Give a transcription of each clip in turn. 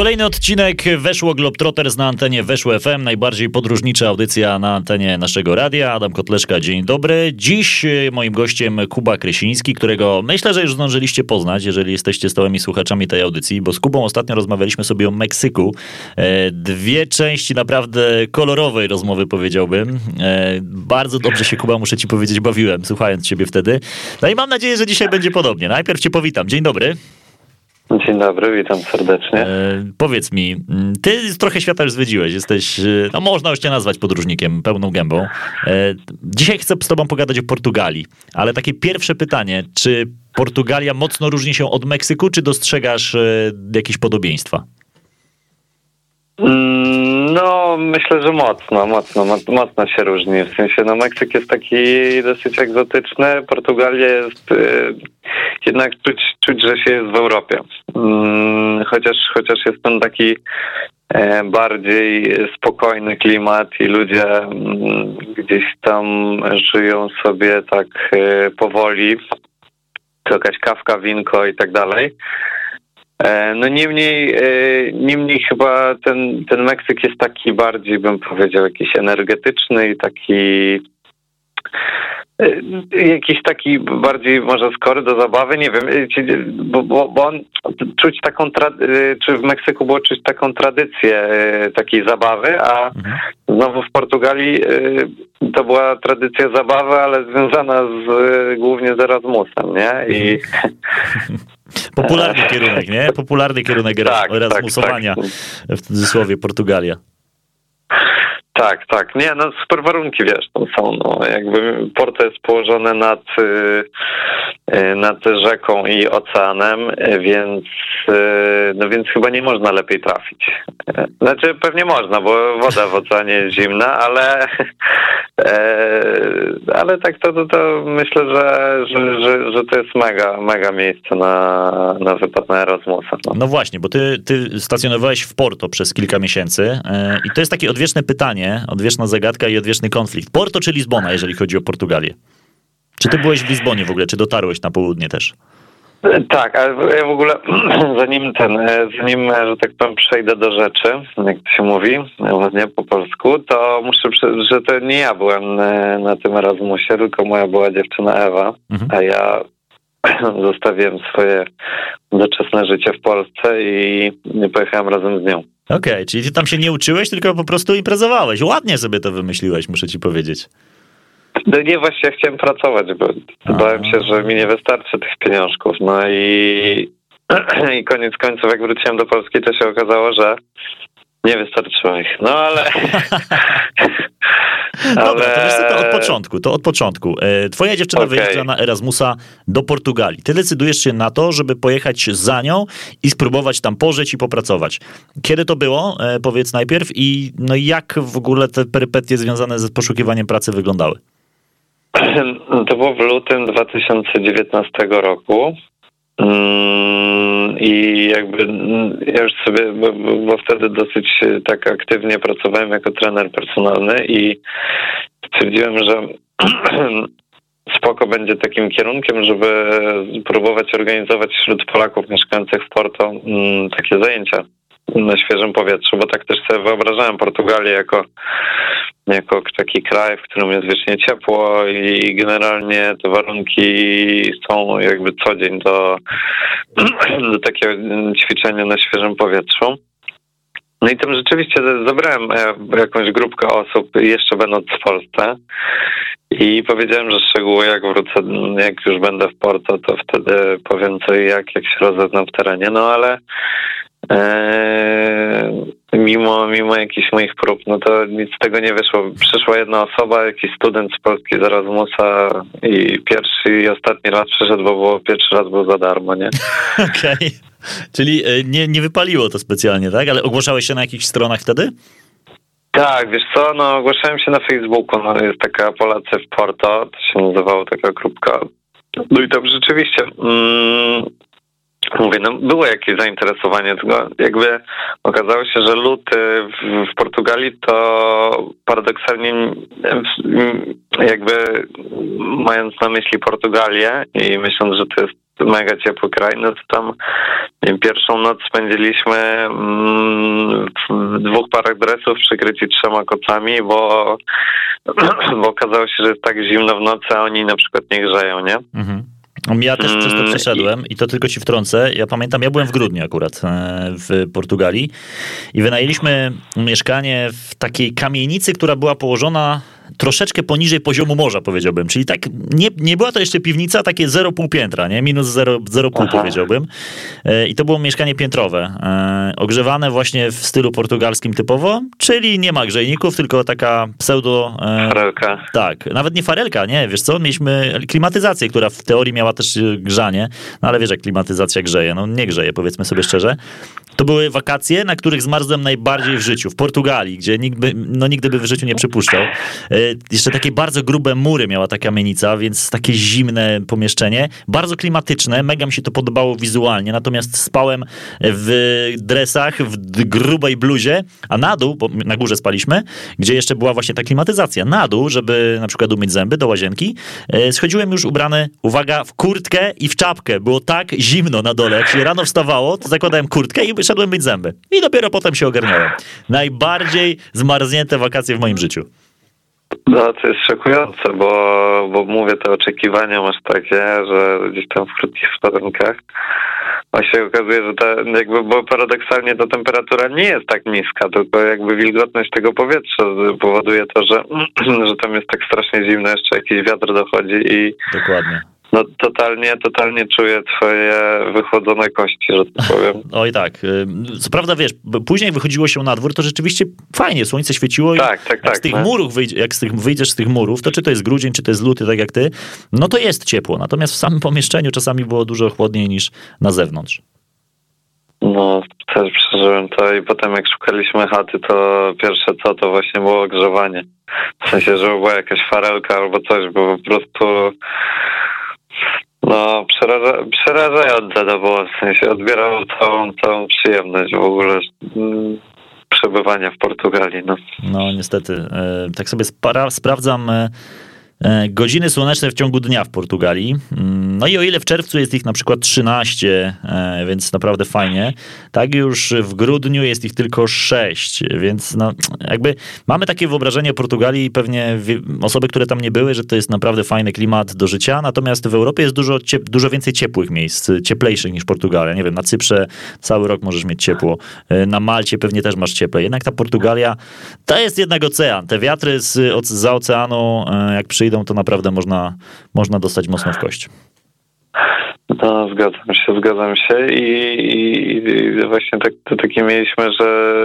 Kolejny odcinek Weszło Globetrotters na antenie Weszło FM, najbardziej podróżnicza audycja na antenie naszego radia. Adam Kotleszka, dzień dobry. Dziś e, moim gościem Kuba Krysiński, którego myślę, że już zdążyliście poznać, jeżeli jesteście stałymi słuchaczami tej audycji, bo z Kubą ostatnio rozmawialiśmy sobie o Meksyku. E, dwie części naprawdę kolorowej rozmowy powiedziałbym. E, bardzo dobrze się Kuba, muszę ci powiedzieć, bawiłem słuchając ciebie wtedy. No i mam nadzieję, że dzisiaj będzie podobnie. Najpierw cię powitam. Dzień dobry. Dzień dobry, witam serdecznie. E, powiedz mi, mm, ty trochę świata już zwiedziłeś, jesteś, e, no można już cię nazwać podróżnikiem pełną gębą. E, dzisiaj chcę z tobą pogadać o Portugalii, ale takie pierwsze pytanie, czy Portugalia mocno różni się od Meksyku, czy dostrzegasz e, jakieś podobieństwa? Mm, No, myślę, że mocno, mocno, mo- mocno się różni. W sensie, no, Meksyk jest taki dosyć egzotyczny, Portugalia jest y, jednak czuć, czuć, że się jest w Europie. Mm, chociaż, chociaż jest tam taki e, bardziej spokojny klimat i ludzie mm, gdzieś tam żyją sobie tak e, powoli. To jakaś kawka, winko i tak dalej. E, No niemniej, e, niemniej chyba ten, ten Meksyk jest taki bardziej, bym powiedział, jakiś energetyczny i taki jakiś taki bardziej może skory do zabawy, nie wiem, ci- bo, bo, bo on czuć taką, e, czy w Meksyku było czuć taką tradycję takiej zabawy, a znowu w Portugalii to była tradycja zabawy, ale związana z, głównie z Erasmusem, nie? I Popularny kierunek, nie? Popularny kierunek Tak, tak, Erasmusowania, tak. w cudzysłowie Portugalia. Tak, tak. Nie, no super warunki, wiesz, tam są. No, jakby Porto jest położone nad, y, y, nad rzeką i oceanem, więc, y, no więc chyba nie można lepiej trafić. Znaczy pewnie można, bo woda w oceanie jest zimna, ale, e, ale tak to, to, to myślę, że, że, że, że to jest mega, mega miejsce na, na wypad na Erasmusa. No. No właśnie, bo ty, ty stacjonowałeś w Porto przez kilka miesięcy e, i to jest takie odwieczne pytanie, odwieczna zagadka i odwieczny konflikt. Porto czy Lizbona, jeżeli chodzi o Portugalię? Czy ty byłeś w Lizbonie w ogóle, czy dotarłeś na południe też? Tak, ale w- ja w ogóle zanim ten, e, zanim, e, że tak powiem, przejdę do rzeczy, jak to się mówi, ładnie po polsku, to muszę, że to nie ja byłem e, na tym Erasmusie, tylko moja była dziewczyna Ewa, Mhm. a ja zostawiłem swoje doczesne życie w Polsce i pojechałem razem z nią. Okej, czyli ty tam się nie uczyłeś, tylko po prostu imprezowałeś. Ładnie sobie to wymyśliłeś, muszę ci powiedzieć. No nie, właśnie ja chciałem pracować, bo bałem się, że mi nie wystarczy tych pieniążków. No i, i koniec końców, jak wróciłem do Polski, to się okazało, że nie wystarczyło ich. No ale... Dobra, to wiesz co, to od początku, to od początku. E, Twoja dziewczyna Okej. wyjeżdża na Erasmusa do Portugalii. Ty decydujesz się na to, żeby pojechać za nią i spróbować tam pożyć i popracować. Kiedy to było? E, Powiedz najpierw i no i jak w ogóle te perypetie związane z poszukiwaniem pracy wyglądały? To było w lutym 2019 roku. Mm, I jakby mm, ja już sobie, bo, bo- wtedy dosyć tak aktywnie pracowałem jako trener personalny i stwierdziłem, że spoko będzie takim kierunkiem, żeby próbować organizować wśród Polaków mieszkających w Porto mm, takie zajęcia na świeżym powietrzu, bo tak też sobie wyobrażałem Portugalię jako jako taki kraj, w którym jest wiecznie ciepło i generalnie te warunki są jakby co dzień do, do takiego ćwiczenia na świeżym powietrzu. No i tam rzeczywiście zabrałem e, jakąś grupkę osób, jeszcze będąc w Polsce i powiedziałem, że szczegóły jak wrócę, jak już będę w Porto, to wtedy powiem co i jak, jak się rozeznam w terenie, no ale mimo, mimo jakichś moich prób, no to nic z tego nie wyszło. Przyszła jedna osoba, jakiś student z Polski z Erasmusa i pierwszy i ostatni raz przyszedł, bo było, pierwszy raz był za darmo, nie? Okej. Czyli e, nie, nie wypaliło to specjalnie, tak? Ale ogłaszałeś się na jakichś stronach wtedy? Tak, wiesz co, no ogłaszałem się na Facebooku, no jest taka Polacy w Porto, to się nazywało taka grupka. No i tam rzeczywiście, mm, mówię, no było jakieś zainteresowanie, tylko jakby okazało się, że luty w, Portugalii to paradoksalnie mm, jakby mając na myśli Portugalię i myśląc, że to jest mega ciepły kraj, no to tam pierwszą noc spędziliśmy mm, w dwóch parach dresów przykryci trzema kocami, bo, bo okazało się, że jest tak zimno w nocy, a oni na przykład nie grzeją, nie? Mhm. Ja też przez to mm, przeszedłem i to tylko ci wtrącę. Ja pamiętam, ja byłem w grudniu akurat e, w Portugalii i wynajęliśmy mieszkanie w takiej kamienicy, która była położona troszeczkę poniżej poziomu morza, powiedziałbym. Czyli tak, nie, nie była to jeszcze piwnica, takie 0,5 piętra, nie? Minus 0,5 powiedziałbym. E, I to było mieszkanie piętrowe, e, ogrzewane właśnie w stylu portugalskim typowo, czyli nie ma grzejników, tylko taka pseudo... E, farelka. Tak, nawet nie farelka, nie, wiesz co, mieliśmy klimatyzację, która w teorii miała też grzanie, no ale wiesz, jak klimatyzacja grzeje, no nie grzeje, powiedzmy sobie szczerze. To były wakacje, na których zmarzłem najbardziej w życiu, w Portugalii, gdzie nikt by, no nigdy by w życiu nie przypuszczał. Jeszcze takie bardzo grube mury miała ta kamienica, więc takie zimne pomieszczenie. Bardzo klimatyczne, mega mi się to podobało wizualnie, natomiast spałem w dresach, w grubej bluzie, a na dół, bo na górze spaliśmy, gdzie jeszcze była właśnie ta klimatyzacja, na dół, żeby na przykład umyć zęby do łazienki, e, schodziłem już ubrany, uwaga, w kurtkę i w czapkę. Było tak zimno na dole, jak się rano wstawało, to zakładałem kurtkę i wyszedłem myć zęby. I dopiero potem się ogarniałem. Najbardziej zmarznięte wakacje w moim życiu. No, to jest szokujące, bo, bo mówię, te oczekiwania masz takie, że gdzieś tam w krótkich spodenkach a się okazuje, że ta, jakby, bo paradoksalnie ta temperatura nie jest tak niska, tylko jakby wilgotność tego powietrza powoduje to, że, że tam jest tak strasznie zimno, jeszcze jakiś wiatr dochodzi i... Dokładnie. No totalnie, totalnie czuję twoje wychłodzone kości, że tak powiem. Oj tak. Co prawda wiesz, później wychodziło się na dwór, to rzeczywiście fajnie, słońce świeciło tak, tak, jak tak, z tych no. murów wyjdzie, jak z tych, wyjdziesz z tych murów, to czy to jest grudzień, czy to jest luty, tak jak ty, no to jest ciepło. Natomiast w samym pomieszczeniu czasami było dużo chłodniej niż na zewnątrz. No, też przeżyłem to i potem jak szukaliśmy chaty, to pierwsze co, to właśnie było ogrzewanie. W sensie, że była jakaś farelka albo coś, bo po prostu no, przeraża, przerażające to było, w sensie odbierało całą, całą przyjemność w ogóle mm, przebywania w Portugalii. No, no niestety. E, tak sobie spara, sprawdzam E, godziny słoneczne w ciągu dnia w Portugalii. Mm, no i o ile w czerwcu jest ich na przykład 13, e, więc naprawdę fajnie, tak już w grudniu jest ich tylko 6, więc no, jakby mamy takie wyobrażenie o Portugalii, pewnie osoby, które tam nie były, że to jest naprawdę fajny klimat do życia, natomiast w Europie jest dużo, dużo więcej ciepłych miejsc, cieplejszych niż Portugalia. Nie wiem, na Cyprze cały rok możesz mieć ciepło, e, na Malcie pewnie też masz cieple. Jednak ta Portugalia, to jest jednak ocean. Te wiatry z, za oceanu, jak przyjdą przyjdą, to naprawdę można, można dostać mocno w kość. No, zgadzam się, zgadzam się i, i, i właśnie tak, to takie mieliśmy, że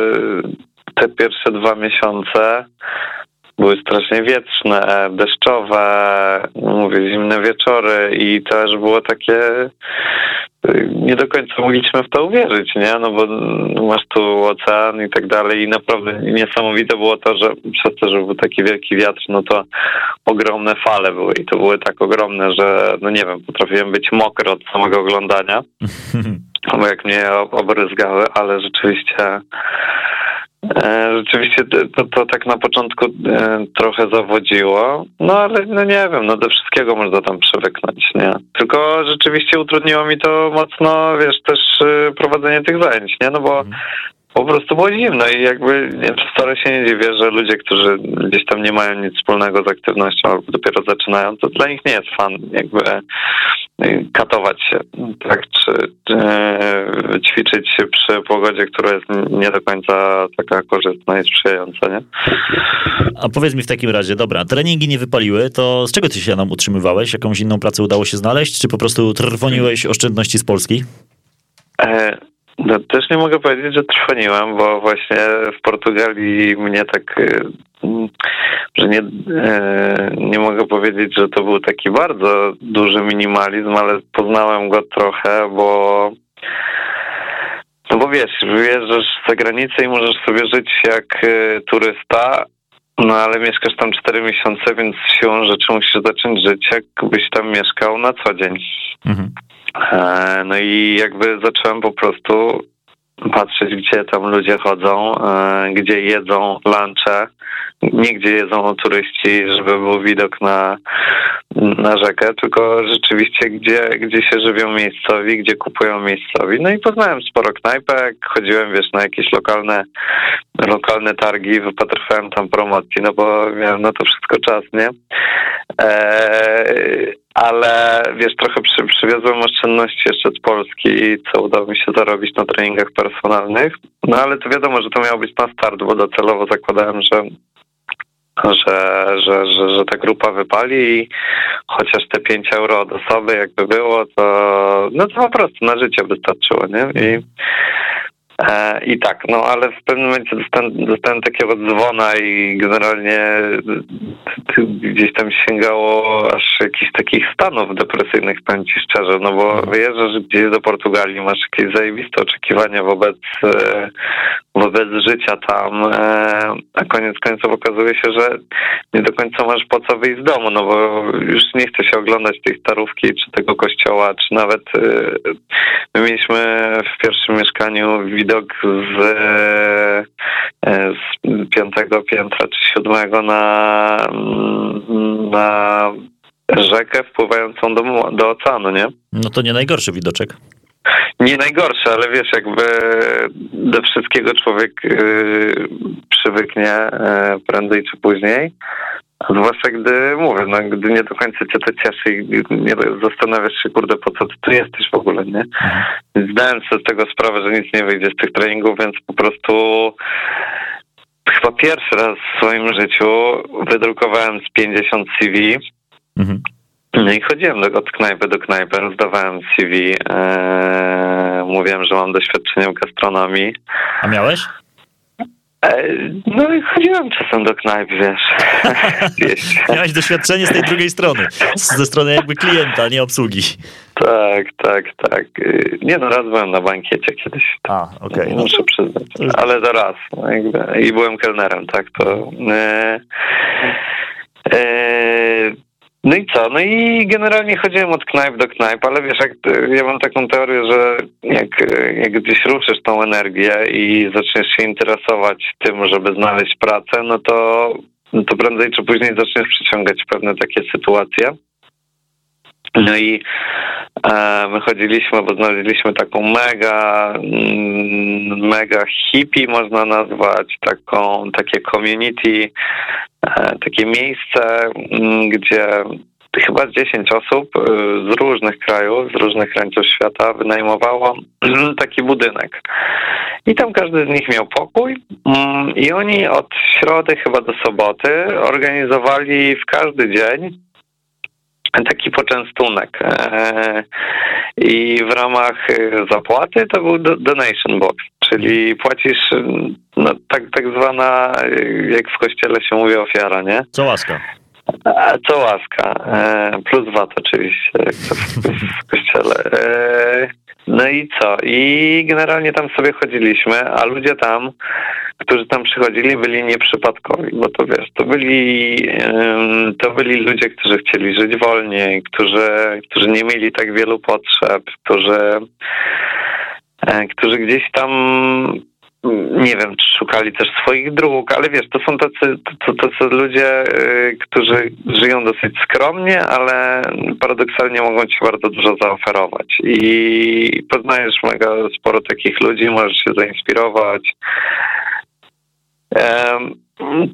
te pierwsze dwa miesiące były strasznie wietrzne, deszczowe, mówię, zimne wieczory i też było takie nie do końca mogliśmy w to uwierzyć, nie? No bo masz tu ocean i tak dalej i naprawdę niesamowite było to, że przez to, że był taki wielki wiatr, no to ogromne fale były i to były tak ogromne, że no nie wiem, potrafiłem być mokry od samego oglądania, bo jak mnie obryzgały, ale rzeczywiście rzeczywiście to, to tak na początku e, trochę zawodziło, no ale no nie wiem, no do wszystkiego można tam przywyknąć, nie? Tylko rzeczywiście utrudniło mi to mocno, wiesz, też e, prowadzenie tych zajęć, nie? No bo mhm po prostu było zimno i jakby wcale się nie dziwię, że ludzie, którzy gdzieś tam nie mają nic wspólnego z aktywnością albo dopiero zaczynają, to dla nich nie jest fan jakby e, katować się, tak, czy, czy e, ćwiczyć przy pogodzie, która jest nie do końca taka korzystna i sprzyjająca, nie? A powiedz mi w takim razie, dobra, treningi nie wypaliły, to z czego ty się nam utrzymywałeś? Jakąś inną pracę udało się znaleźć, czy po prostu trwoniłeś oszczędności z Polski? E no, też nie mogę powiedzieć, że trwoniłem, bo właśnie w Portugalii mnie tak, y, że nie, y, nie mogę powiedzieć, że to był taki bardzo duży minimalizm, ale poznałem go trochę, bo no bo wiesz, wyjeżdżasz za granicę i możesz sobie żyć jak y, turysta, no ale mieszkasz tam 4 miesiące, więc siłą rzeczy musisz zacząć żyć, jakbyś tam mieszkał na co dzień. Mhm. E, no i jakby zacząłem po prostu patrzeć, gdzie tam ludzie chodzą, e, gdzie jedzą lunche, nie gdzie jedzą turyści, żeby był widok na, na rzekę, tylko rzeczywiście gdzie, gdzie się żywią miejscowi, gdzie kupują miejscowi. No i poznałem sporo knajpek, chodziłem, wiesz, na jakieś lokalne, lokalne targi, wypatrywałem tam promocji, no bo miałem na to wszystko czas, nie? Eee, ale wiesz, trochę przy, przywiozłem oszczędności jeszcze z Polski, co udało mi się zarobić na treningach personalnych. No ale to wiadomo, że to miało być na start, bo docelowo zakładałem, że że, że, że, że ta grupa wypali i chociaż te 5 euro od osoby jakby było, to no to po prostu na życie wystarczyło, nie? I E, I tak, no ale w pewnym momencie dostałem, dostałem takiego dzwona i generalnie gdzieś tam sięgało aż jakichś takich stanów depresyjnych, powiem ci szczerze, no bo wyjeżdżasz gdzieś do Portugalii, masz jakieś zajebiste oczekiwania wobec, e, wobec życia tam, e, a koniec końców okazuje się, że nie do końca masz po co wyjść z domu, no bo już nie chce się oglądać tej starówki, czy tego kościoła, czy nawet my mieliśmy w pierwszym mieszkaniu widok z, e, z piątego piętra czy siódmego na, na rzekę wpływającą do, do oceanu, nie? No to nie najgorszy widoczek. Nie najgorszy, ale wiesz, jakby do wszystkiego człowiek yy, przywyknie yy, prędzej czy później. Zwłaszcza gdy mówię, no gdy nie do końca cię to cieszy i nie zastanawiasz się, kurde, po co ty tu jesteś w ogóle, nie? Mhm. Zdałem sobie z tego sprawę, że nic nie wyjdzie z tych treningów, więc po prostu chyba pierwszy raz w swoim życiu wydrukowałem z 50 CV. Mhm. No i chodziłem od knajpy do knajpy, rozdawałem CV, ee, mówiłem, że mam doświadczenie w gastronomii. A miałeś? E, no i chodziłem czasem do knajp, wiesz. Miałeś doświadczenie z tej drugiej strony, ze strony jakby klienta, nie obsługi. Tak, tak, tak. Y, nie no, raz byłem na bankiecie kiedyś. A, okej. Okay. No Muszę przyznać, ale to raz. No jakby. I byłem kelnerem, tak, to... E, e, no i co? No i generalnie chodziłem od knajp do knajp, ale wiesz, jak, ja mam taką teorię, że jak, jak gdzieś ruszysz tą energię i zaczniesz się interesować tym, żeby znaleźć pracę, no to, no to prędzej czy później zaczniesz przyciągać pewne takie sytuacje. No i e, my chodziliśmy, bo znaleźliśmy taką mega, mm, mega hippie można nazwać, taką, takie community, e, takie miejsce, mm, gdzie chyba 10 osób e, z różnych krajów, z różnych krańców świata wynajmowało taki budynek. I tam każdy z nich miał pokój mm, i oni od środy chyba do soboty organizowali w każdy dzień taki poczęstunek. E, I w ramach zapłaty to był donation box, czyli płacisz no, tak, tak zwana, jak w kościele się mówi, ofiara, nie? Co łaska. Co łaska. E, plus VAT oczywiście, jak to w kościele. I co? I generalnie tam sobie chodziliśmy, a ludzie tam, którzy tam przychodzili, byli nieprzypadkowi, bo to wiesz, to byli, to byli ludzie, którzy chcieli żyć wolniej, którzy, którzy nie mieli tak wielu potrzeb, którzy, e, którzy gdzieś tam nie wiem, czy szukali też swoich dróg, ale wiesz, to są tacy, to, tacy ludzie, y, którzy żyją dosyć skromnie, ale paradoksalnie mogą ci bardzo dużo zaoferować. I poznajesz mega sporo takich ludzi, możesz się zainspirować.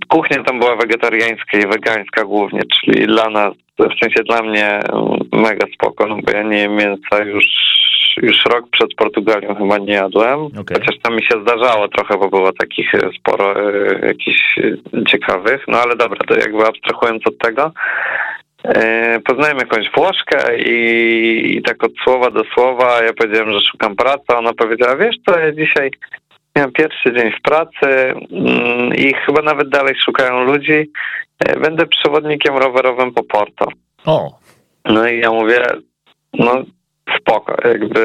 Kuchnia tam była wegetariańska i wegańska głównie, czyli dla nas, w sensie dla mnie mega spoko, no bo ja nie jem mięsa już już rok przed Portugalią chyba nie jadłem. Okay. Chociaż tam mi się zdarzało trochę, bo było takich e, sporo e, jakichś e, ciekawych. No ale dobra, to jakby abstrahując od tego, poznałem jakąś Włoszkę i, i tak od słowa do słowa ja powiedziałem, że szukam pracy, ona powiedziała, wiesz co, ja dzisiaj miałem pierwszy dzień w pracy mm, i chyba nawet dalej szukają ludzi. Będę przewodnikiem rowerowym po Porto. O. No i ja mówię, no spoko. Jakby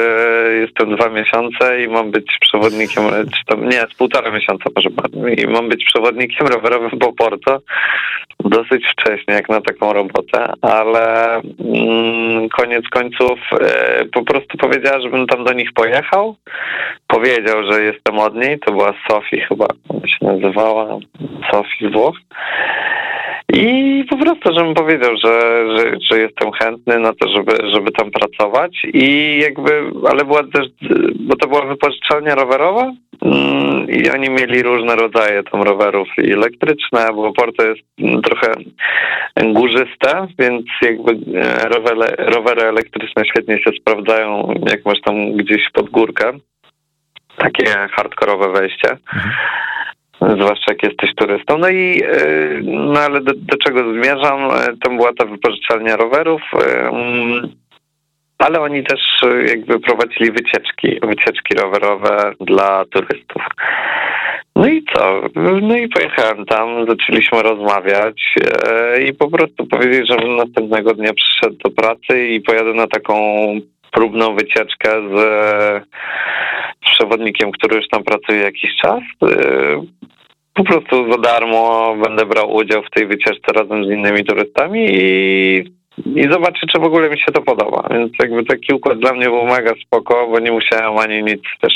jestem dwa miesiące i mam być przewodnikiem, czy tam, nie, z półtora miesiąca może bardziej, i mam być przewodnikiem rowerowym po Porto. Dosyć wcześnie jak na taką robotę, ale mm, koniec końców e, po prostu powiedziała, żebym tam do nich pojechał. Powiedział, że jestem od niej, to była Sofii chyba, ona się nazywała, Sofii Włoch. I po prostu, żebym powiedział, że, że, że, jestem chętny na to, żeby, żeby tam pracować i jakby, ale była też, bo to była wypożyczalnia rowerowa mm, i oni mieli różne rodzaje tam rowerów i elektryczne, bo Porto jest trochę górzyste, więc jakby e, rowery, rowery elektryczne świetnie się sprawdzają, jak masz tam gdzieś pod górkę. Takie hardkorowe wejście. Mhm zwłaszcza jak jesteś turystą. No i e, no ale do, do czego zmierzam? E, tam była ta wypożyczalnia rowerów, mm, ale oni też jakby prowadzili wycieczki, wycieczki rowerowe dla turystów. No i co? No i pojechałem tam, zaczęliśmy rozmawiać i po prostu powiedzieli, żebym następnego dnia przyszedł do pracy i pojadę na taką próbną wycieczkę z, z przewodnikiem, który już tam pracuje jakiś czas. Po prostu za darmo będę brał udział w tej wycieczce razem z innymi turystami i, i zobaczę, czy w ogóle mi się to podoba. Więc jakby taki układ dla mnie był mega spoko, bo nie musiałem ani nic też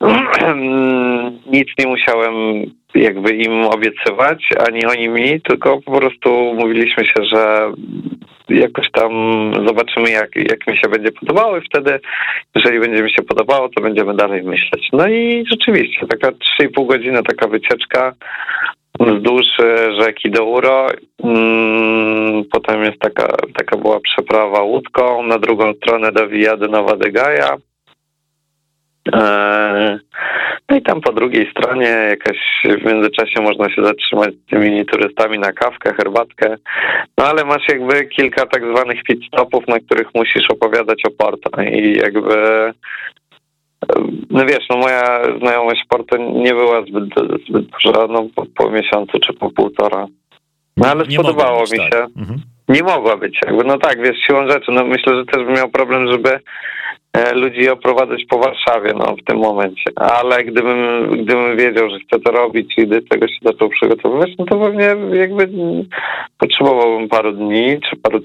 nic nie musiałem jakby im obiecywać, ani oni mi, tylko po prostu mówiliśmy się, że jakoś tam zobaczymy, jak, jak mi się będzie podobało i wtedy, jeżeli będzie mi się podobało, to będziemy dalej myśleć. No i rzeczywiście, taka 3,5 godziny, taka wycieczka wzdłuż rzeki Douro. Mm, potem jest taka, taka była przeprawa łódką na drugą stronę do Via Nowa de Gaia. E, no i tam po drugiej stronie jakaś w międzyczasie można się zatrzymać z tymi turystami na kawkę, herbatkę. No ale masz jakby kilka tak zwanych pit stopów, na których musisz opowiadać o Porto i jakby no wiesz, no moja znajomość Porto nie była zbyt, zbyt duża, no po, po miesiącu czy po półtora. No ale nie spodobało mi się. Tak. Mhm. Nie mogła być jakby, no tak, wiesz, siłą rzeczy, no myślę, że też bym miał problem, żeby E, ludzi oprowadzać po Warszawie no, w tym momencie. Ale gdybym, gdybym wiedział, że chcę to robić i do tego się zaczął przygotowywać, no to pewnie jakby potrzebowałbym paru dni, czy paru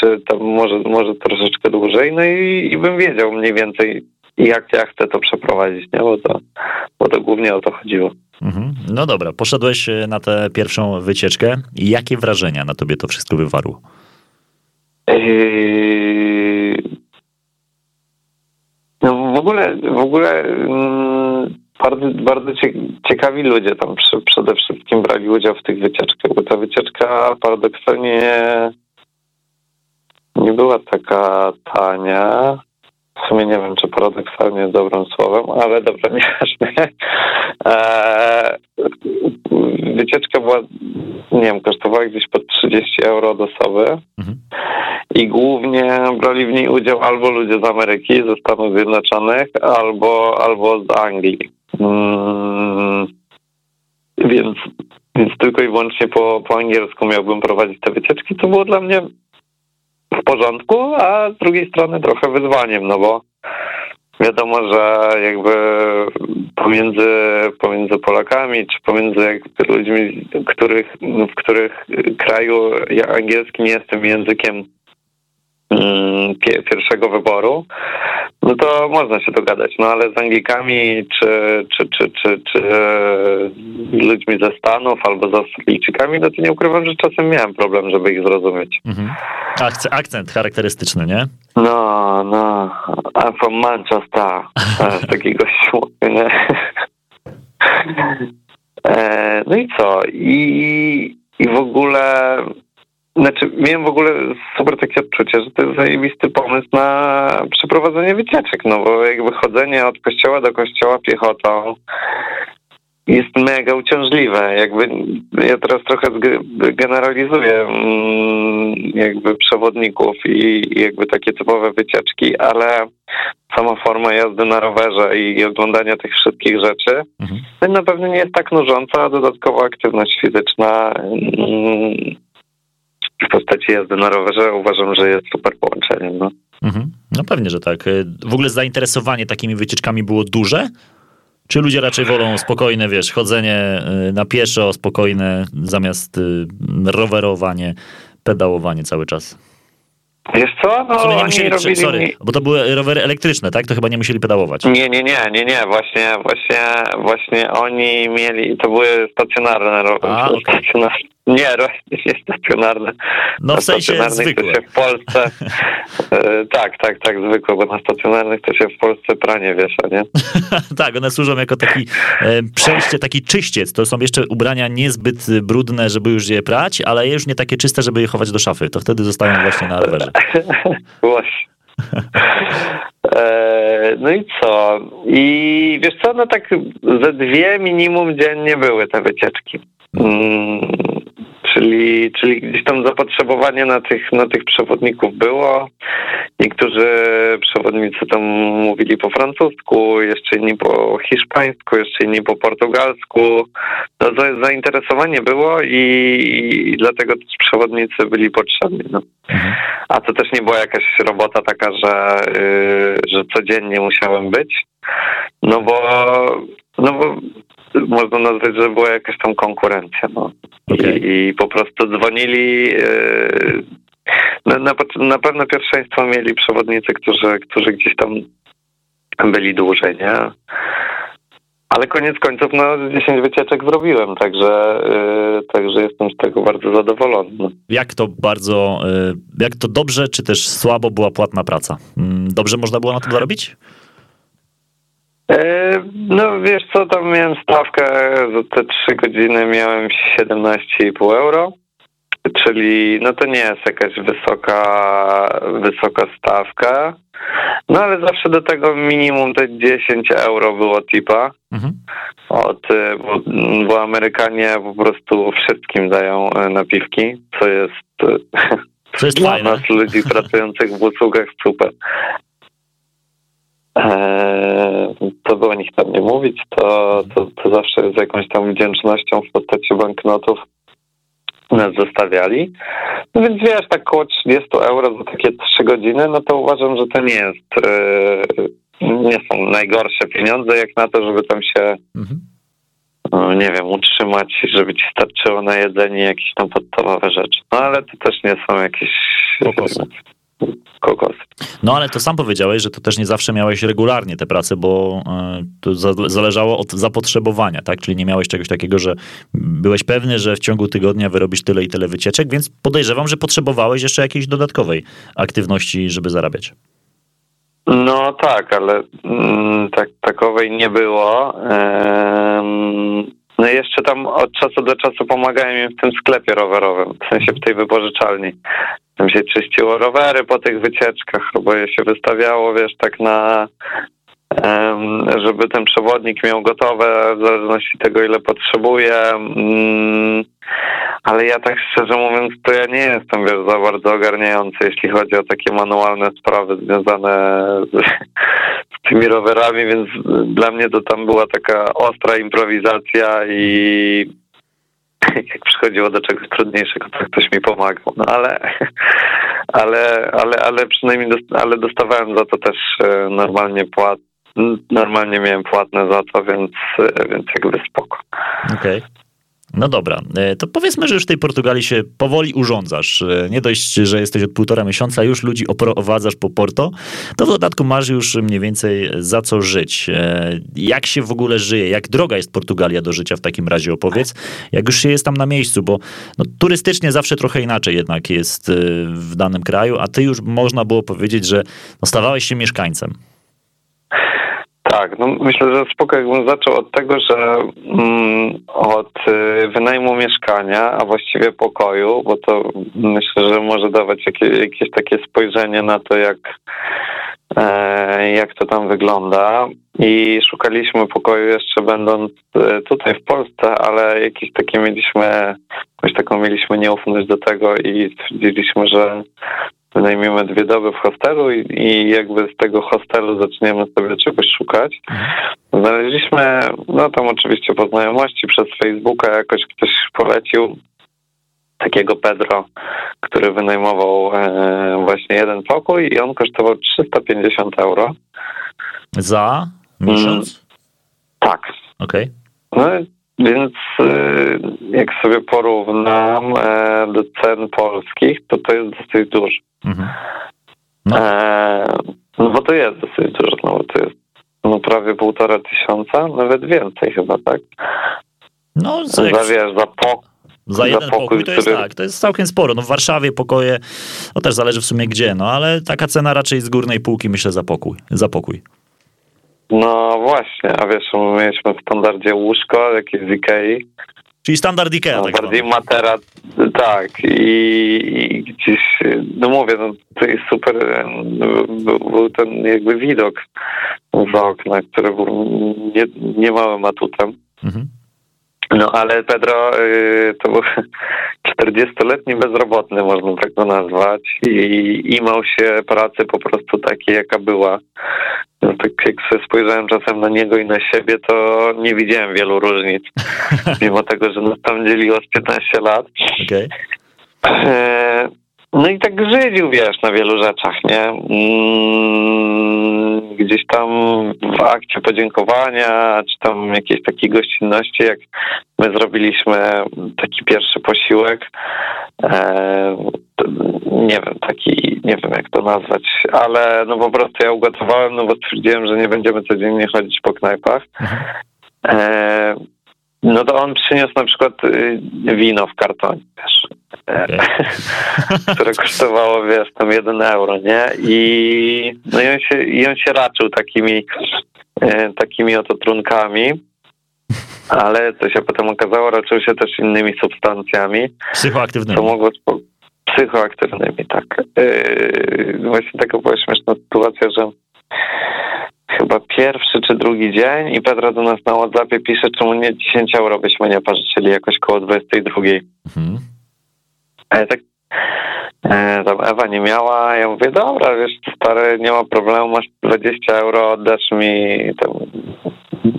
czy tam może, może troszeczkę dłużej, no i, i bym wiedział mniej więcej, jak ja chcę to przeprowadzić, nie? Bo, to, bo to głównie o to chodziło. Mhm. No dobra, poszedłeś e, na tę pierwszą wycieczkę. Jakie wrażenia na tobie to wszystko wywarło? Yy no w ogóle, w ogóle mm, bardzo, bardzo ciekawi ludzie tam przede wszystkim brali udział w tych wycieczkach, bo ta wycieczka paradoksalnie nie była taka tania. W sumie nie wiem, czy paradoksalnie jest dobrym słowem, ale dobra, nieważne. Eee, wycieczka była, nie wiem, kosztowała gdzieś pod 30 euro od osoby mhm. i głównie brali w niej udział albo ludzie z Ameryki, ze Stanów Zjednoczonych, albo, albo z Anglii. Mm, więc, więc tylko i wyłącznie po, po angielsku miałbym prowadzić te wycieczki, co było dla mnie w porządku, a z drugiej strony trochę wyzwaniem, no bo wiadomo, że jakby pomiędzy, pomiędzy Polakami, czy pomiędzy ludźmi, których, w których kraju ja angielski nie jestem językiem pierwszego wyboru, no to można się dogadać. No ale z Anglikami, czy, czy, czy, czy, czy ludźmi ze Stanów albo z Australijczykami, no to nie ukrywam, że czasem miałem problem, żeby ich zrozumieć. Mhm. Akcent, akcent charakterystyczny, nie? No, no. I'm from Manchester. Z takiego gościu, nie? E, no i co? I, I w ogóle znaczy, miałem w ogóle super takie odczucie, że to jest zajebisty pomysł na przeprowadzenie wycieczek, no bo jakby chodzenie od kościoła do kościoła piechotą jest mega uciążliwe. Jakby ja teraz trochę generalizuję mm, jakby przewodników i jakby takie typowe wycieczki, ale sama forma jazdy na rowerze i oglądania tych wszystkich rzeczy mhm. na pewno nie jest tak nużąca, a dodatkowo aktywność fizyczna mm, w postaci jazdy na rowerze uważam, że jest super połączeniem. No. Mhm. No pewnie, że tak. W ogóle zainteresowanie takimi wycieczkami było duże? Czy ludzie raczej wolą spokojne, wiesz, chodzenie y, na pieszo, spokojne, zamiast y, rowerowanie, pedałowanie cały czas? Wiesz co? No, nie musieli, robili... sorry, bo to były rowery elektryczne, tak? To chyba nie musieli pedałować. Nie, nie, nie, nie, nie, właśnie, właśnie, właśnie oni mieli, to były stacjonarne rowery. A, okej. stacjonarne. Nie, ro- nie stacjonarne. No w sensie stacjonarnych zwykłe. To się w Polsce, e, tak, tak, tak, zwykłe, bo na stacjonarnych to się w Polsce pranie wiesza, nie? tak, one służą jako taki e, przejście, taki czyściec. To są jeszcze ubrania niezbyt brudne, żeby już je prać, ale już nie takie czyste, żeby je chować do szafy. To wtedy zostają właśnie na rowerze. Właśnie. E, No i co? I wiesz co, no tak ze dwie minimum dziennie były te wycieczki. Czyli, czyli gdzieś tam zapotrzebowanie na tych, na tych przewodników było. Niektórzy przewodnicy tam mówili po francusku, jeszcze inni po hiszpańsku, jeszcze inni po portugalsku. No, za- zainteresowanie było i, i dlatego też przewodnicy byli potrzebni. No. A to też nie była jakaś robota taka, że, yy, że codziennie musiałem być. No bo, no bo można nazwać, że była jakaś tam konkurencja. No. Okej. I, I po prostu dzwonili. Yy, na, na, na pewno pierwszeństwo mieli przewodnicy, którzy, którzy gdzieś tam byli dłużej, nie? Ale koniec końców, no 10 wycieczek zrobiłem, także, yy, także jestem z tego bardzo zadowolony. No. Jak to bardzo, e, jak to dobrze, czy też słabo była płatna praca? Mm, Dobrze można było na to zarobić? E, No wiesz co, tam miałem stawkę, za te 3 godziny miałem 17,5 euro, czyli no to nie jest jakaś wysoka, wysoka stawka, no ale zawsze do tego minimum te 10 euro było tipa. Mhm. Od, e, bo, bo Amerykanie po prostu wszystkim dają e, napiwki, co jest Co jest dla fajne. nas, ludzi pracujących w usługach, super. Eee, by o nich tam nie mówić, to, to, to zawsze z jakąś tam wdzięcznością w postaci banknotów nas zostawiali. No więc wiesz, tak około 30 euro za takie 3 godziny, no to uważam, że to nie jest, eee, nie są najgorsze pieniądze, jak na to, żeby tam się Mhm. no, nie wiem, utrzymać, żeby ci starczyło na jedzenie jakieś tam podstawowe rzeczy. No ale to też nie są jakieś. kokosy. No ale to sam powiedziałeś, że to też nie zawsze miałeś regularnie te prace, bo e, to za- zależało od zapotrzebowania, tak? Czyli nie miałeś czegoś takiego, że byłeś pewny, że w ciągu tygodnia wyrobisz tyle i tyle wycieczek, więc podejrzewam, że potrzebowałeś jeszcze jakiejś dodatkowej aktywności, żeby zarabiać. No tak, ale mm, tak, takowej nie było. Ehm, no i jeszcze tam od czasu do czasu pomagałem im w tym sklepie rowerowym, w sensie w tej wypożyczalni. Tam się czyściło rowery po tych wycieczkach, bo je się wystawiało, wiesz, tak na żeby ten przewodnik miał gotowe w zależności tego, ile potrzebuje. Mm, Ale ja tak szczerze mówiąc, to ja nie jestem, wiesz, za bardzo ogarniający, jeśli chodzi o takie manualne sprawy związane z, z tymi rowerami, więc dla mnie to tam była taka ostra improwizacja i jak przychodziło do czegoś trudniejszego, to ktoś mi pomagał. No ale, ale, ale, ale przynajmniej dost, ale dostawałem za to też e, normalnie płat. Normalnie miałem płatne za to, więc, e, więc jakby spoko. Okej. No dobra, E, to powiedzmy, że już w tej Portugalii się powoli urządzasz. E, Nie dość, że jesteś od półtora miesiąca, już ludzi oprowadzasz po Porto, to w dodatku masz już mniej więcej za co żyć. E, Jak się w ogóle żyje? Jak droga jest Portugalia do życia w takim razie opowiedz? Jak już się jest tam na miejscu, bo no, turystycznie zawsze trochę inaczej jednak jest w danym kraju, a ty już można było powiedzieć, że no, stawałeś się mieszkańcem. Tak, no myślę, że spoko jakbym zaczął od tego, że mm, od y, wynajmu mieszkania, a właściwie pokoju, bo to myślę, że może dawać jakie, jakieś takie spojrzenie na to, jak, e, jak to tam wygląda. I szukaliśmy pokoju jeszcze będąc e, tutaj w Polsce, ale jakieś takie mieliśmy, jakąś taką mieliśmy nieufność do tego i stwierdziliśmy, że wynajmiemy dwie doby w hostelu i, i jakby z tego hostelu zaczniemy sobie czegoś szukać. Znaleźliśmy, no tam oczywiście po znajomości przez Facebooka jakoś ktoś polecił takiego Pedro, który wynajmował e, właśnie jeden pokój i on kosztował 350 euro. Za miesiąc? Tak. Okej. No, więc e, jak sobie porównam e, do cen polskich, to to jest dosyć dużo. Mhm. No. E, no bo to jest dosyć dużo, no bo to jest no prawie półtora tysiąca, nawet więcej chyba, tak? No, za, Za, jak, wiesz, za pokój. za jeden pokój, pokój to jest który- tak, to jest całkiem sporo. No w Warszawie pokoje, no też zależy w sumie gdzie, no ale taka cena raczej z górnej półki myślę za pokój. Za pokój. No właśnie, a wiesz, my mieliśmy w standardzie łóżko, jakieś z Ikei, Czyli standard Ikea no, tak bardziej zwany. materac, tak, i, i gdzieś, no mówię, no to jest super, był, był ten jakby widok z okna, który był nie, niemałym atutem. Mhm. No ale Pedro y, to był 40-letni bezrobotny, można tak go nazwać, i imał się pracy po prostu takiej, jaka była. No, tak jak sobie spojrzałem czasem na niego i na siebie, to nie widziałem wielu różnic, mimo tego, że nas tam dzieliło z 15 lat. Okej. E, No i tak żydził, wiesz, na wielu rzeczach, nie? Mm, Gdzieś tam w akcie podziękowania, czy tam jakiejś takiej gościnności, jak my zrobiliśmy taki pierwszy posiłek, e, nie wiem, taki, nie wiem jak to nazwać, ale no po prostu ja ugotowałem, no bo stwierdziłem, że nie będziemy codziennie chodzić po knajpach. No to on przyniósł na przykład y, wino w kartonie, e, Okej. które kosztowało, wiesz, tam jeden euro, nie? I, no i, on się, i on się raczył takimi, e, takimi oto trunkami, ale co się potem okazało, raczył się też innymi substancjami, Psychoaktywny. co mogło psychoaktywnymi, tak. Yy, właśnie taka była śmieszna sytuacja, że pierwszy czy drugi dzień i Pedro do nas na WhatsAppie pisze, czemu nie 10 euro byśmy nie pożyczyli jakoś koło 22. Mhm. A ja tak e, tam Ewa nie miała, ja mówię, dobra, wiesz, stary, nie ma problemu, masz 20 euro, oddasz mi tam,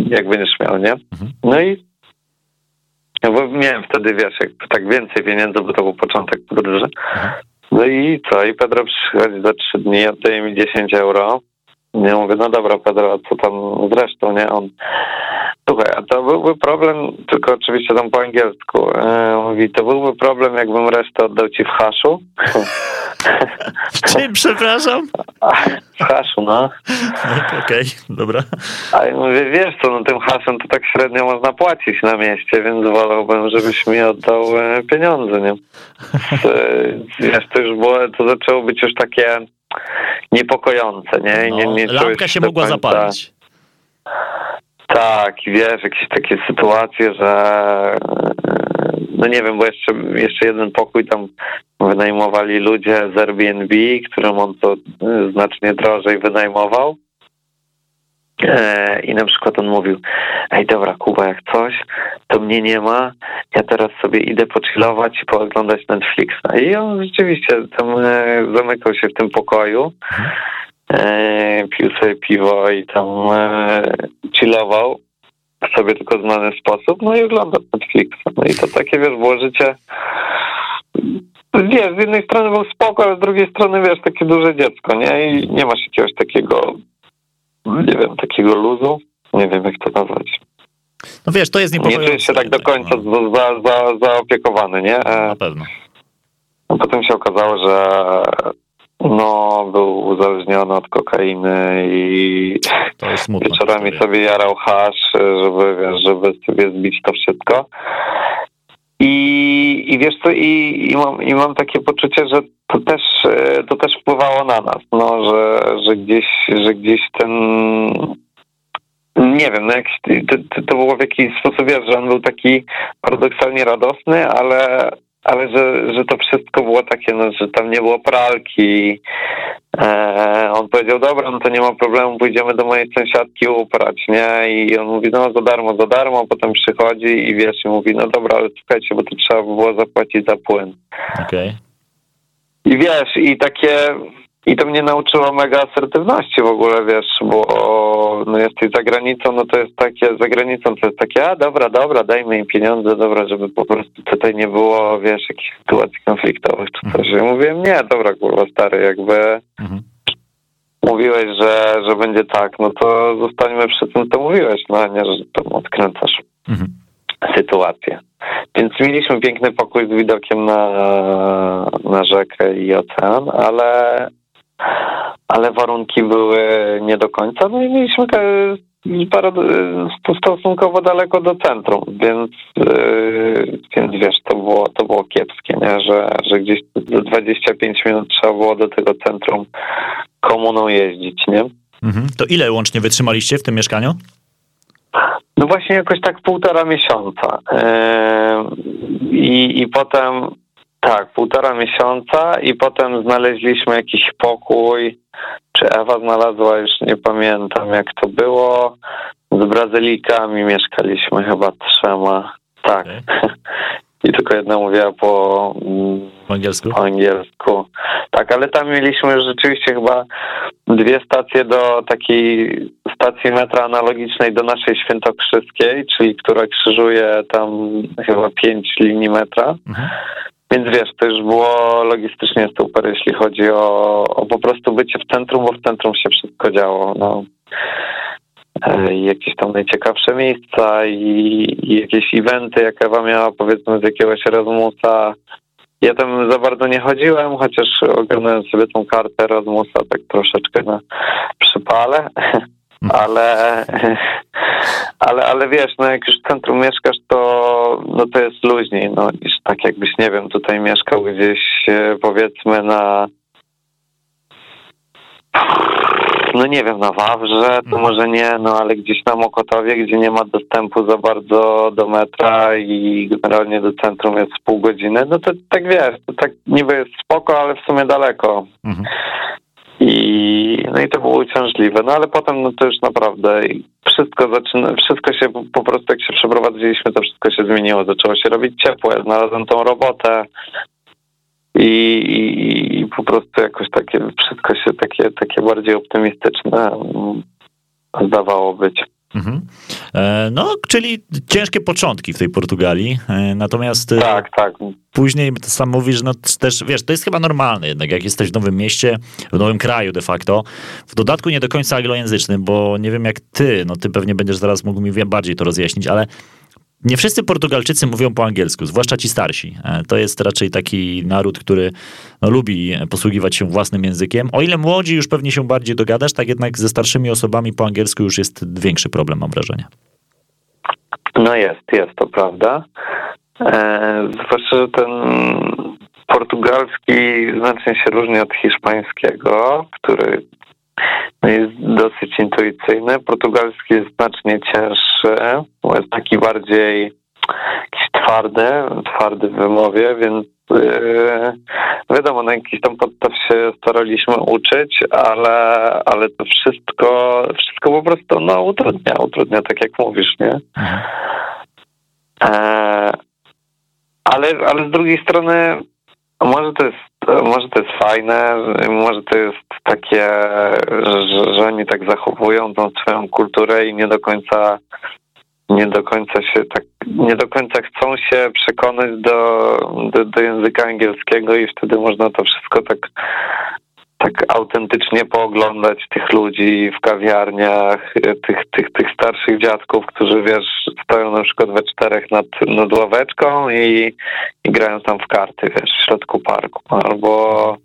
jak będziesz miał, nie? No i no bo miałem wtedy, wiesz, jakby tak więcej pieniędzy, bo to był początek podróży. No i co? I Pedro przychodzi za trzy dni, oddaje mi 10 euro. Ja mówię, no dobra, Pedro, a co tam z resztą, nie? On, słuchaj, a to byłby problem, tylko oczywiście tam po angielsku. E, mówi, to byłby problem, jakbym resztę oddał ci w haszu. Czym, przepraszam? w haszu, no. Okej, dobra. A ja mówię, wiesz co, no tym haszem to tak średnio można płacić na mieście, więc wolałbym, żebyś mi oddał e, pieniądze, nie? E, Wiesz, to już było, to zaczęło być już takie niepokojące, nie? I nie, No, nie lampka się mogła końca- zapalić. Tak, wiesz, jakieś takie sytuacje, że no nie wiem, bo jeszcze, jeszcze jeden pokój tam wynajmowali ludzie z Airbnb, którym on to e, znacznie drożej wynajmował. E, I na przykład on mówił, ej dobra Kuba, jak coś, to mnie nie ma, ja teraz sobie idę pochillować i pooglądać Netflixa. I on rzeczywiście tam e, zamykał się w tym pokoju, e, pił sobie piwo i tam chillował w sobie tylko znany sposób, no i oglądał Netflixa. No i to takie, wiesz, było życie wiesz, z jednej strony był spoko, ale z drugiej strony, wiesz, takie duże dziecko, nie? I nie masz jakiegoś takiego, nie wiem, takiego luzu. Nie wiem, jak to nazwać. No wiesz, to jest Nie niepokojące. czujesz się tak do końca no. za, za, zaopiekowany, nie? Na E, pewno. no, potem się okazało, że no, był uzależniony od kokainy i wieczorami sobie jarał hasz, żeby, wiesz, żeby sobie zbić to wszystko. I, i wiesz co, i, i, mam, i mam takie poczucie, że to też, e, to też wpływało na nas, no, że, że gdzieś, że gdzieś ten nie wiem, no jak, to, to, było w jakiś sposób, wiesz, że on był taki paradoksalnie radosny, ale, ale że, że to wszystko było takie, no, że tam nie było pralki. E, on powiedział, dobra, no to nie ma problemu, pójdziemy do mojej sąsiadki uprać, nie? I on mówi, no za darmo, za darmo, potem przychodzi i wiesz, i mówi, no dobra, ale słuchajcie, bo to trzeba by było zapłacić za płyn. Okej. I wiesz, i takie, i to mnie nauczyło mega asertywności w ogóle, wiesz, bo no jesteś za granicą, no to jest takie, za granicą to jest takie, a dobra, dobra, dajmy im pieniądze, dobra, żeby po prostu tutaj nie było, wiesz, jakichś sytuacji konfliktowych czy coś. Ja mówiłem, nie, dobra, kurwa, stary, jakby mhm. mówiłeś, że, że będzie tak, no to zostańmy przy tym, co mówiłeś, no a nie, że tam odkręcasz mhm. sytuację. Więc mieliśmy piękny pokój z widokiem na, na rzekę i ocean, ale ale warunki były nie do końca. No i mieliśmy stosunkowo daleko do centrum, więc, yy, więc wiesz, to było, to było kiepskie, nie? Że, że gdzieś 25 minut trzeba było do tego centrum komuną jeździć, nie? Mhm. To ile łącznie wytrzymaliście w tym mieszkaniu? No właśnie jakoś tak półtora miesiąca. Yy, i, I potem tak, półtora miesiąca i potem znaleźliśmy jakiś pokój, czy Ewa znalazła, już nie pamiętam jak to było. Z Brazylikami mieszkaliśmy chyba trzema. Tak. Okay. I tylko jedna mówiła po, po angielsku. po angielsku. Tak, ale tam mieliśmy rzeczywiście chyba dwie stacje do takiej stacji metra analogicznej do naszej świętokrzyskiej, czyli która krzyżuje tam chyba pięć linii metra. Mhm. Więc wiesz, to już było logistycznie super, jeśli chodzi o, o po prostu bycie w centrum, bo w centrum się wszystko działo. No. E, jakieś tam najciekawsze miejsca i, i jakieś eventy, jak Ewa miała powiedzmy z jakiegoś Erasmusa. Ja tam za bardzo nie chodziłem, chociaż oglądałem sobie tą kartę Erasmusa tak troszeczkę na przypale. ale, ale, ale wiesz, no jak już w centrum mieszkasz, to, no to jest luźniej, no niż tak jakbyś, nie wiem, tutaj mieszkał gdzieś e, powiedzmy na no nie wiem, na Wawrze, to mhm. może nie, no ale gdzieś na Mokotowie, gdzie nie ma dostępu za bardzo do metra i generalnie do centrum jest pół godziny, no to tak wiesz, to tak niby jest spoko, ale w sumie daleko. Mhm. I, no i to było uciążliwe. No ale potem no to już naprawdę wszystko zaczyna, wszystko się po prostu jak się przeprowadziliśmy, to wszystko się zmieniło. Zaczęło się robić ciepło. Ja znalazłem tą robotę i, i, i po prostu jakoś takie wszystko się takie, takie bardziej optymistyczne mm, zdawało być. Mhm. E, no, czyli ciężkie początki w tej Portugalii, e, natomiast e, tak, tak. później sam mówisz, no też, wiesz, to jest chyba normalne jednak, jak jesteś w nowym mieście, w nowym kraju de facto, w dodatku nie do końca anglojęzycznym, bo nie wiem jak ty, no ty pewnie będziesz zaraz mógł mi bardziej to rozjaśnić, ale nie wszyscy Portugalczycy mówią po angielsku, zwłaszcza ci starsi. E, to jest raczej taki naród, który no, lubi posługiwać się własnym językiem. O ile młodzi już pewnie się bardziej dogadasz, tak jednak ze starszymi osobami po angielsku już jest większy problem, mam wrażenie. No jest, jest, to prawda. E, zwłaszcza, że ten portugalski znacznie się różni od hiszpańskiego, który jest dosyć intuicyjny. Portugalski jest znacznie cięższy, jest taki bardziej jakiś twardy, twardy w wymowie, więc yy, wiadomo, na jakiś tam podstaw się staraliśmy uczyć, ale, ale to wszystko, wszystko po prostu no, utrudnia, utrudnia, tak jak mówisz, nie? Mhm. E, ale, ale z drugiej strony może to jest może to jest fajne, może to jest takie, że, że oni tak zachowują tą swoją kulturę i nie do końca nie do końca się tak, nie do końca chcą się przekonać do, do, do języka angielskiego i wtedy można to wszystko tak tak autentycznie pooglądać tych ludzi w kawiarniach, tych, tych, tych starszych dziadków, którzy wiesz, stoją na przykład we czterech nad, nad ławeczką i, i grają tam w karty, wiesz, w środku parku. Albo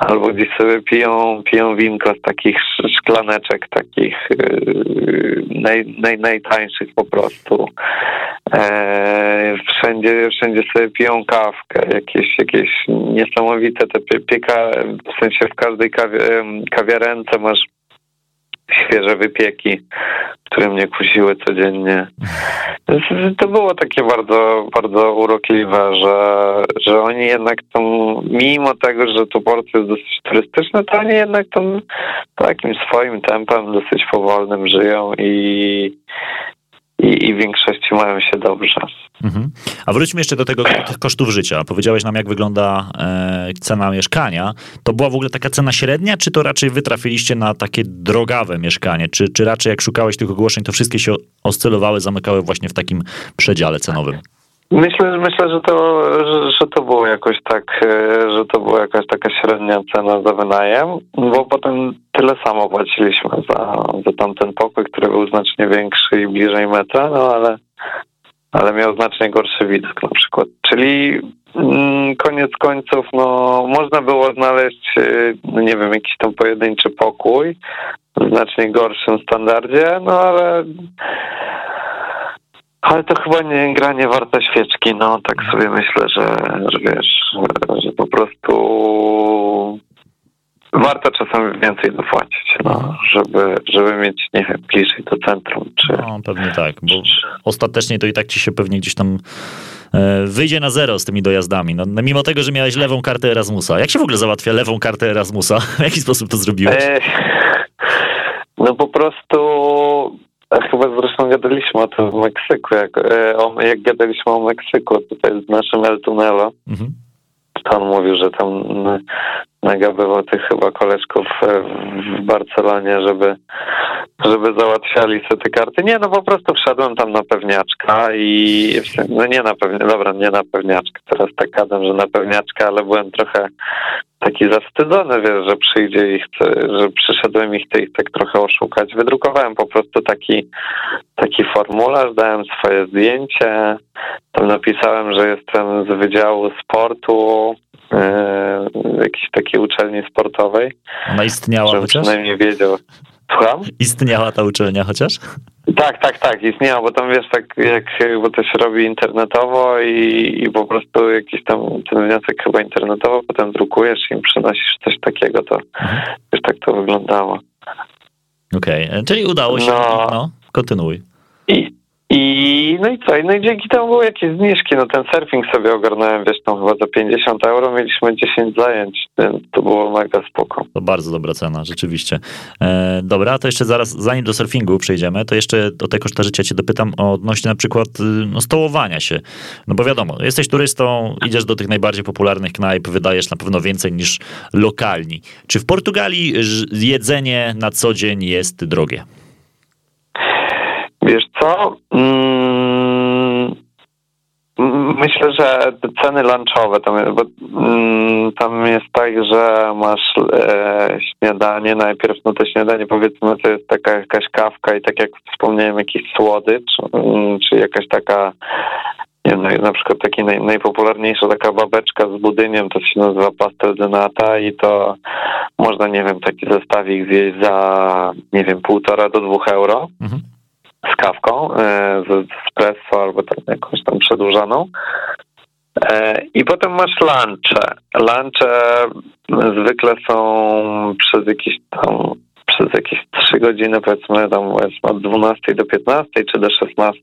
albo gdzieś sobie piją, piją winko z takich szklaneczek, takich yy, naj, naj, najtańszych po prostu. E, wszędzie, wszędzie sobie piją kawkę, jakieś, jakieś niesamowite te pieka, w sensie w każdej kawi kawiarence masz świeże wypieki, które mnie kusiły codziennie. To było takie bardzo, bardzo urokliwe, że, że oni jednak tam, mimo tego, że to port jest dosyć turystyczny, to oni jednak tam takim swoim tempem, dosyć powolnym żyją i i, i w większości mają się dobrze. Mhm. A wróćmy jeszcze do tego tych kosztów życia. Powiedziałeś nam, jak wygląda e, cena mieszkania. To była w ogóle taka cena średnia, czy to raczej wy trafiliście na takie drogawe mieszkanie? Czy, czy raczej jak szukałeś tych ogłoszeń, to wszystkie się oscylowały, zamykały właśnie w takim przedziale cenowym? Myślę, myślę, że to, że, że, to było jakoś tak, e, że to była jakaś taka średnia cena za wynajem, bo potem tyle samo płaciliśmy za, za tamten pokój, który był znacznie większy i bliżej metra, no ale, ale miał znacznie gorszy widok na przykład. Czyli mm, koniec końców, no można było znaleźć, e, nie wiem, jakiś tam pojedynczy pokój w znacznie gorszym standardzie, no ale ale to chyba nie gra nie warta świeczki, no tak sobie myślę, że, że wiesz, że po prostu warto czasami więcej dopłacić, no, żeby, żeby mieć, nie wiem, bliżej do centrum. Czy, no, pewnie tak, bo ostatecznie to i tak ci się pewnie gdzieś tam e, wyjdzie na zero z tymi dojazdami. No, no, mimo tego, że miałeś lewą kartę Erasmusa. Jak się w ogóle załatwia lewą kartę Erasmusa? W jaki sposób to zrobiłeś? E, no po prostu Chyba zresztą gadaliśmy o tym w Meksyku, jak, e, o, jak gadaliśmy o Meksyku tutaj z naszym El Tunelo. Mhm. To on mówił, że tam nagabywał tych chyba koleżków e, w Barcelonie, żeby, żeby załatwiali sobie te karty. Nie, no po prostu wszedłem tam na pewniaczka i no nie na pewniaczka, dobra, nie na pewniaczkę, teraz tak gadam, że na pewniaczka, ale byłem trochę taki zawstydzony, wiesz, że przyjdzie i chce, że przyszedłem i chcę ich tak trochę oszukać. Wydrukowałem po prostu taki, taki formularz, dałem swoje zdjęcie, tam napisałem, że jestem z Wydziału Sportu, jakiejś takiej uczelni sportowej. Ona istniała żeby chociaż? przynajmniej wiedział. Słucham? Istniała ta uczelnia chociaż? Tak, tak, tak, istniała, bo tam wiesz, tak jak, bo to się robi internetowo i, i po prostu jakiś tam ten wniosek chyba internetowo, potem drukujesz i im przynosisz coś takiego, to mhm. wiesz, tak to wyglądało. Okej, okay. czyli udało się, no, no kontynuuj. I, no i co? No i dzięki temu były jakieś zniżki. No ten surfing sobie ogarnąłem, wiesz, tam chyba za 50 euro mieliśmy 10 zajęć, więc to było mega spoko. To bardzo dobra cena, rzeczywiście. E, dobra, to jeszcze zaraz, zanim do surfingu przejdziemy, to jeszcze o te koszta życia cię dopytam odnośnie na przykład y, no, stołowania się. No bo wiadomo, jesteś turystą, idziesz do tych najbardziej popularnych knajp, wydajesz na pewno więcej niż lokalni. Czy w Portugalii jedzenie na co dzień jest drogie? Wiesz co? Mm, myślę, że ceny lunchowe, tam, bo, mm, tam jest tak, że masz e, śniadanie, najpierw no to śniadanie powiedzmy to jest taka jakaś kawka i tak jak wspomniałem jakiś słodycz, mm, czy jakaś taka nie wiem, na przykład taki naj, najpopularniejsza taka babeczka z budyniem, to się nazywa pastel de nata i to można, nie wiem, taki zestawik zjeść za, nie wiem, półtora do dwóch euro. Mhm z kawką, e, z espresso albo tam jakąś tam przedłużaną. E, I potem masz lunche. Lunche zwykle są przez jakieś tam przez jakieś 3 godziny, powiedzmy tam od 12 do 15 czy do 16.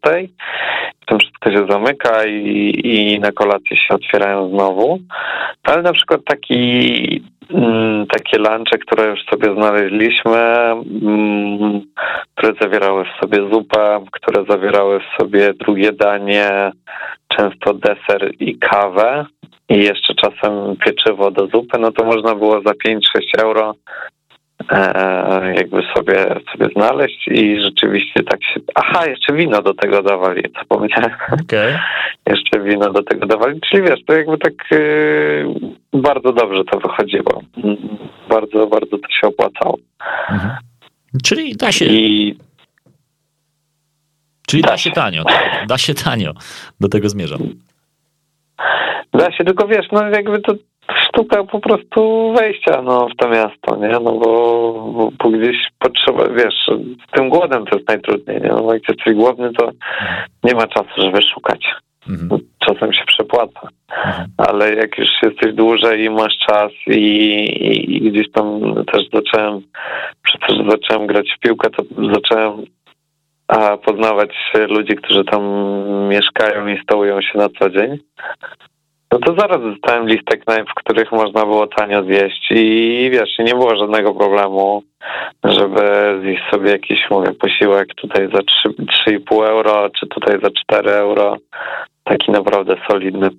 Potem wszystko się zamyka i, i na kolację się otwierają znowu. Ale na przykład taki Mm, takie lunche, które już sobie znaleźliśmy, mm, które zawierały w sobie zupę, które zawierały w sobie drugie danie, często deser i kawę i jeszcze czasem pieczywo do zupy, no to można było za 5-6 euro e, jakby sobie, sobie znaleźć i rzeczywiście tak się... Aha, jeszcze wino do tego dawali, zapomniałem. Okay. jeszcze wino do tego dawali, czyli wiesz, to jakby tak y, bardzo dobrze to wychodziło. Bardzo, bardzo to się opłacało. Mhm. Czyli da się... I... Czyli da, da się tanio, da się tanio. Do tego zmierzam. Da się, tylko wiesz, no jakby to sztuka po prostu wejścia no, w to miasto, nie? No bo, bo gdzieś potrzeba, wiesz, z tym głodem to jest najtrudniej, nie? No jak jesteś głodny, to nie ma czasu, żeby szukać. Mhm. Czasem się przepłaca. Mhm. Ale jak już jesteś dłużej i masz czas i, i, i gdzieś tam też zacząłem, przecież zacząłem grać w piłkę, to zacząłem a, poznawać ludzi, którzy tam mieszkają i stołują się na co dzień. No to zaraz dostałem listę knajp, w których można było tanio zjeść i wiesz, nie było żadnego problemu, żeby zjeść sobie jakiś, mówię, posiłek tutaj za 3,5 euro, czy tutaj za 4 euro. Taki naprawdę solidny.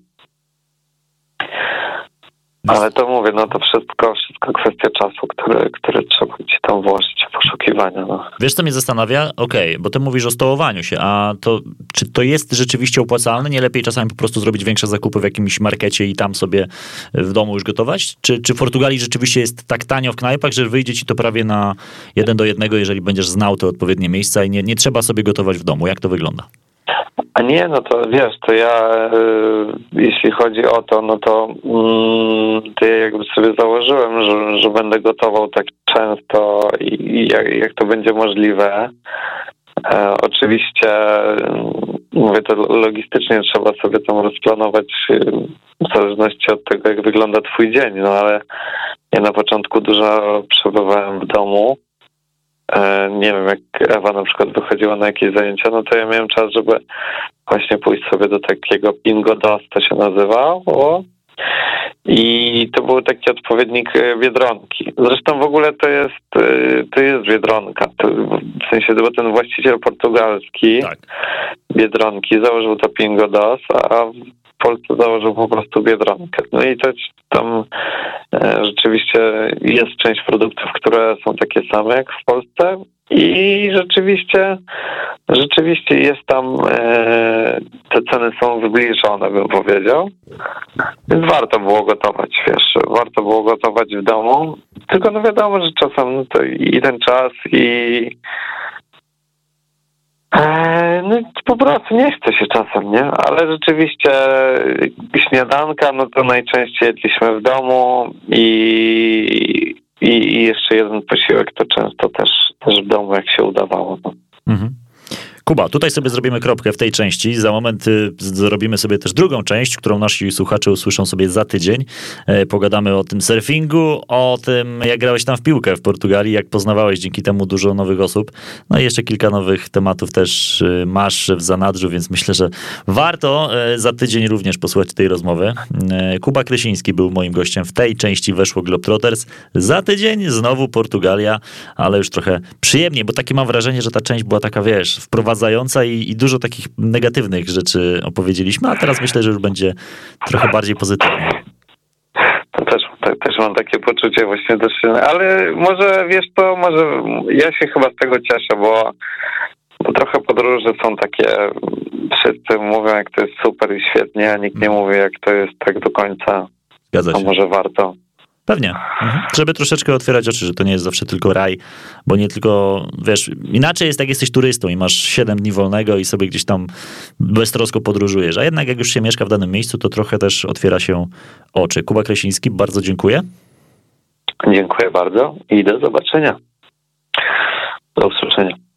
Ale to mówię, no to wszystko, wszystko kwestia czasu, który, który trzeba ci tam włożyć w poszukiwania. No. Wiesz, co mnie zastanawia? Okej, okay, bo ty mówisz o stołowaniu się, a to czy to jest rzeczywiście opłacalne? Nie lepiej czasami po prostu zrobić większe zakupy w jakimś markecie i tam sobie w domu już gotować? Czy, czy w Portugalii rzeczywiście jest tak tanio w knajpach, że wyjdzie ci to prawie na jeden do jednego, jeżeli będziesz znał te odpowiednie miejsca i nie, nie trzeba sobie gotować w domu? Jak to wygląda? A nie, no to wiesz, to ja y, jeśli chodzi o to, no to, mm, to ja jakby sobie założyłem, że, że będę gotował tak często i, i jak, jak, to będzie możliwe. E, oczywiście mm, mówię to logistycznie, trzeba sobie tam rozplanować y, w zależności od tego, jak wygląda twój dzień, no ale ja na początku dużo przebywałem w domu nie wiem, jak Ewa na przykład wychodziła na jakieś zajęcia, no to ja miałem czas, żeby właśnie pójść sobie do takiego Pingo Dos, to się nazywało. I to był taki odpowiednik e, Biedronki. Zresztą w ogóle to jest, e, to jest Biedronka. To, w sensie, bo ten właściciel portugalski tak. Biedronki założył to Pingo Dos, a w Polsce założył po prostu Biedronkę. No i to tam e, rzeczywiście jest część produktów, które są takie same jak w Polsce i rzeczywiście rzeczywiście jest tam e, te ceny są wybliżone, bym powiedział. Więc warto było gotować, wiesz, warto było gotować w domu. Tylko no wiadomo, że czasem no to i ten czas i no po prostu nie chce się czasem, nie? Ale rzeczywiście śniadanka, no to najczęściej jedliśmy w domu i, i, i jeszcze jeden posiłek to często też, też w domu, jak się udawało. No. Mhm. Kuba, tutaj sobie zrobimy kropkę w tej części. Za moment y, zrobimy sobie też drugą część, którą nasi słuchacze usłyszą sobie za tydzień. E, pogadamy o tym surfingu, o tym, jak grałeś tam w piłkę w Portugalii, jak poznawałeś dzięki temu dużo nowych osób. No i jeszcze kilka nowych tematów też y, masz w zanadrzu, więc myślę, że warto e, za tydzień również posłuchać tej rozmowy. E, Kuba Kresiński był moim gościem w tej części Weszło Globetrotters. Za tydzień znowu Portugalia, ale już trochę przyjemniej, bo takie mam wrażenie, że ta część była taka, wiesz, wprowadzona wprowadzająca i, i, dużo takich negatywnych rzeczy opowiedzieliśmy, a teraz myślę, że już będzie trochę bardziej pozytywnie. To też, też mam takie poczucie właśnie dość ale może wiesz to, może ja się chyba z tego cieszę, bo, bo trochę podróże są takie, wszyscy mówią jak to jest super i świetnie, a nikt nie mówi jak to jest tak do końca. Zgadza się. A może warto. Pewnie. Mhm. Żeby troszeczkę otwierać oczy, że to nie jest zawsze tylko raj, bo nie tylko, wiesz, inaczej jest jak jesteś turystą i masz 7 dni wolnego i sobie gdzieś tam beztrosko podróżujesz, a jednak jak już się mieszka w danym miejscu, to trochę też otwiera się oczy. Kuba Kresiński, bardzo dziękuję. Dziękuję bardzo i do zobaczenia. Do usłyszenia.